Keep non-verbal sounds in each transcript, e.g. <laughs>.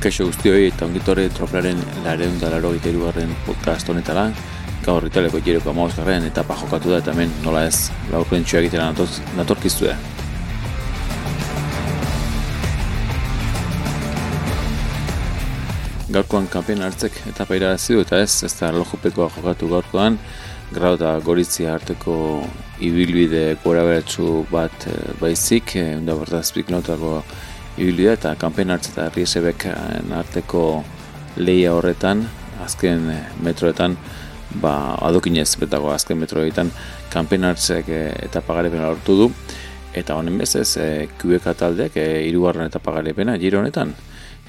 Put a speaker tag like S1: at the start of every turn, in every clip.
S1: Kaixo guztioi eta ongitorre troplaren lareun da laro garren podcast honetara. Gaur italeko jireko amauz garren eta jokatu da eta hemen nola ez laur pentsua egitera natorkiztu da Gaurkoan kampean hartzek eta paira du eta ez, ez da lojupekoa jokatu gaurkoan. Grau eta goritzia arteko ibilbide gora bat e, baizik, e, da bertazpik notako ibilbidea eta kanpen hartze eta riesebek arteko lehia horretan, azken eh, metroetan, ba, adokinez betago azken metroetan, kanpen hartzek eta pagarepen lortu du, eta honen bezez, e, kubeka taldeak, e, irugarren eta pagarepena, giro honetan,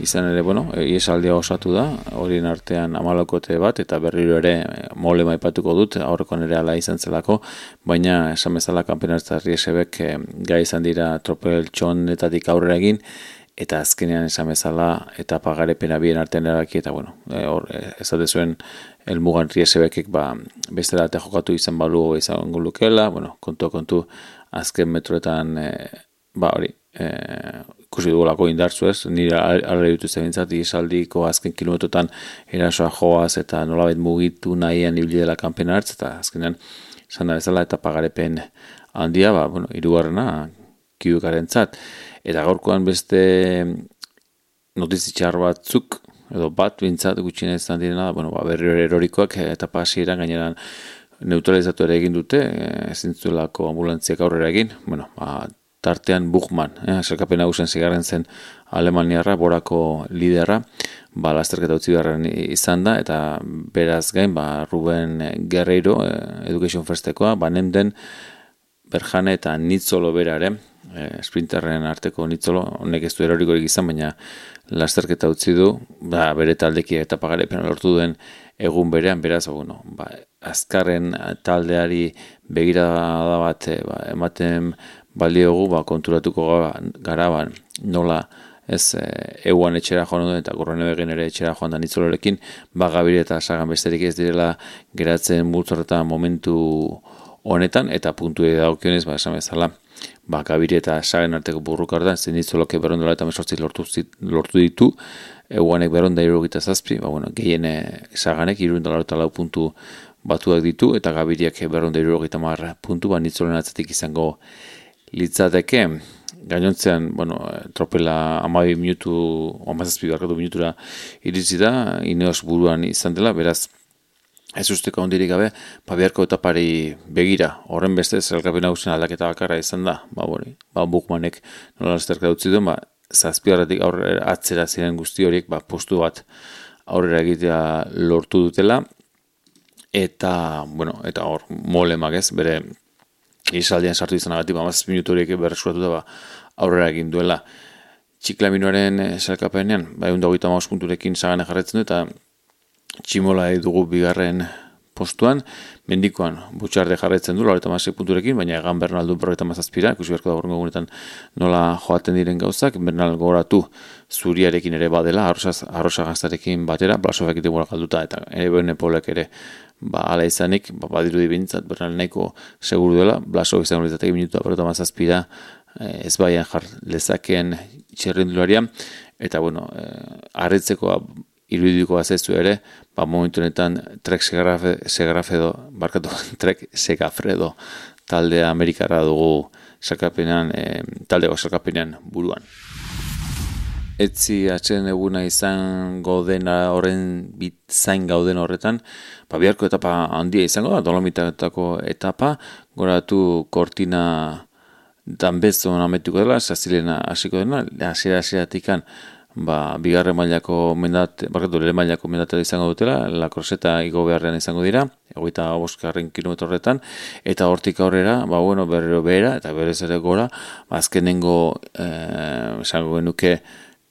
S1: izan ere, bueno, iesaldia osatu da, horien artean amalokote bat, eta berriro ere eh, mole maipatuko dut, aurreko nere ala izan zelako, baina esan bezala kampenartza riesebek e, gai izan dira tropel txonetatik aurrera egin, eta azkenean esan bezala, eta pagarepena bien artean eraki, eta bueno, e, hor, ez da zuen elmugan riesebekek, ba, beste da jokatu izan balu izan lukela, bueno, kontu, kontu, azken metroetan, ba, hori, ikusi dugulako indartzu ez, nire arra ditu zebintzat, izaldiko azken kilometrotan erasoa joaz eta nolabait mugitu nahian ibili dela kanpen hartz, eta azkenean esan da bezala eta pagarepen handia, ba, bueno, irugarrena, kiukaren zat. Eta gaurkoan beste notizitxar batzuk, edo bat bintzat gutxinez izan direna, bueno, ba, berri erorikoak eta pasieran gaineran neutralizatu ere egin dute, ezin ambulantziak aurrera egin, bueno, ba, tartean Buchmann, eh, zelkapen hausen zigarren zen Alemaniarra, borako liderra, ba, lasterketa utzi beharren izan da, eta beraz gain, ba, Ruben Guerreiro, eh, Education Firstekoa, ba, den Berjane eta Nitzolo berare, eh, sprinterren arteko Nitzolo, honek ez du erorikorik izan, baina lasterketa utzi du, ba, bere taldeki eta pagarepen lortu duen egun berean, beraz, ba, bueno, ba, azkarren taldeari begirada bat eh, ba, ematen baliogu ba, konturatuko gara ba, nola ez e, euan etxera joan duen eta gurren egin ere etxera joan da nitzolorekin ba, gabire eta sagan besterik ez direla geratzen multzorretan momentu honetan eta puntu edo daukionez ba, esan bezala ba, gabire eta sagan arteko burruka da zen nitzoloke berrondola eta mesortzi lortu, lortu ditu euanek berronda irugita zazpi ba, bueno, gehien saganek irundola eta lau puntu batuak ditu eta gabiriak berronda irugita marra puntu ba, nitzolen atzatik izango litzateke, gainontzean, bueno, tropela amabi minutu, amazazpi barkatu minutura iritsi da, ineos buruan izan dela, beraz, ez usteko ondirik gabe, ba, beharko eta pari begira, horren beste, zelkapen hausen aldaketa bakarra izan da, ba, bori, ba, bukmanek nola azterka dutzi duen, ba, zazpiarratik aurrera atzera ziren guzti horiek, ba, postu bat aurrera egitea lortu dutela, eta, bueno, eta hor, molemak ez, bere izaldian sartu izan agatik, ba, mazaz minutu horiek berreskuratu da, ba, aurrera egin duela. Txiklaminoaren zelkapenean, eh, ba, egun dagoita maus punturekin zagane jarretzen du, eta tximola dugu bigarren postuan, mendikoan butxarde jarretzen du, laureta mazaz punturekin, baina egan Bernaldu berreta mazazpira, ikusi berko da gorrengo gunetan nola joaten diren gauzak, Bernal goratu zuriarekin ere badela, arrosa gaztarekin batera, blasofak ite galduta, eta ere bene polek ere ba, ala izanik, ba, badiru dibintzat, bernal nahiko seguru dela, blaso izan hori zatek minutu aperota mazazpira, eh, ez baian jar lezakeen txerrindularia, eta bueno, e, arretzeko irudiko azestu ere, ba, momentu honetan trek segrafedo, barkatu, <laughs> trek segafredo talde amerikara dugu sakapenean, e, talde sakapenean buruan etzi atxen eguna izango dena horren bit zain gauden horretan, ba, biharko etapa handia izango da, dolomitatako etapa, goratu kortina danbezo nametuko dela, sazilena hasiko dena, hasiera hasieratik ba, bigarren mailako mendat, barkatu, lehen mailako mendatela izango dutela, la korseta igo beharrean izango dira, egoita boskarren kilometro horretan, eta hortik aurrera, ba, bueno, berrero behera, eta berez ere gora, ba, azkenengo, eh, esango genuke,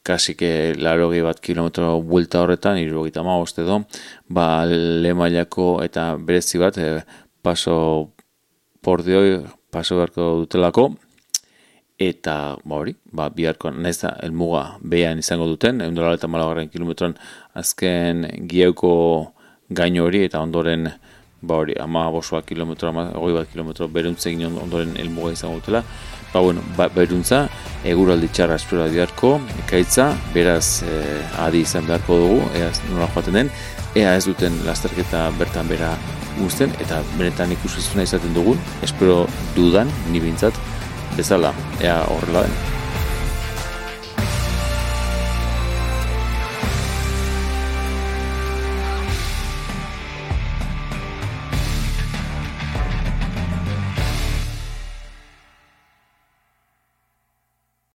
S1: kasike laro bat kilometro buelta horretan, irugita ma edo, ba, lemailako eta berezi bat, e, paso por dioi, paso beharko dutelako, eta ba hori, ba, biharko nahiz da, elmuga behan izango duten, egun eta malagarren kilometron azken gieuko gaino hori, eta ondoren, ba hori, ama bosua kilometro, ama goi bat kilometro, beruntzen ondoren elmuga izango dutela, ba bueno, ba, beruntza, eguraldi txarra espero diarko, ekaitza, beraz e, adi izan beharko dugu, ea nola joaten den, ea ez duten lasterketa bertan bera guzten, eta benetan ikusizuna izaten dugun, espero dudan, ni bintzat, bezala, ea horrela den.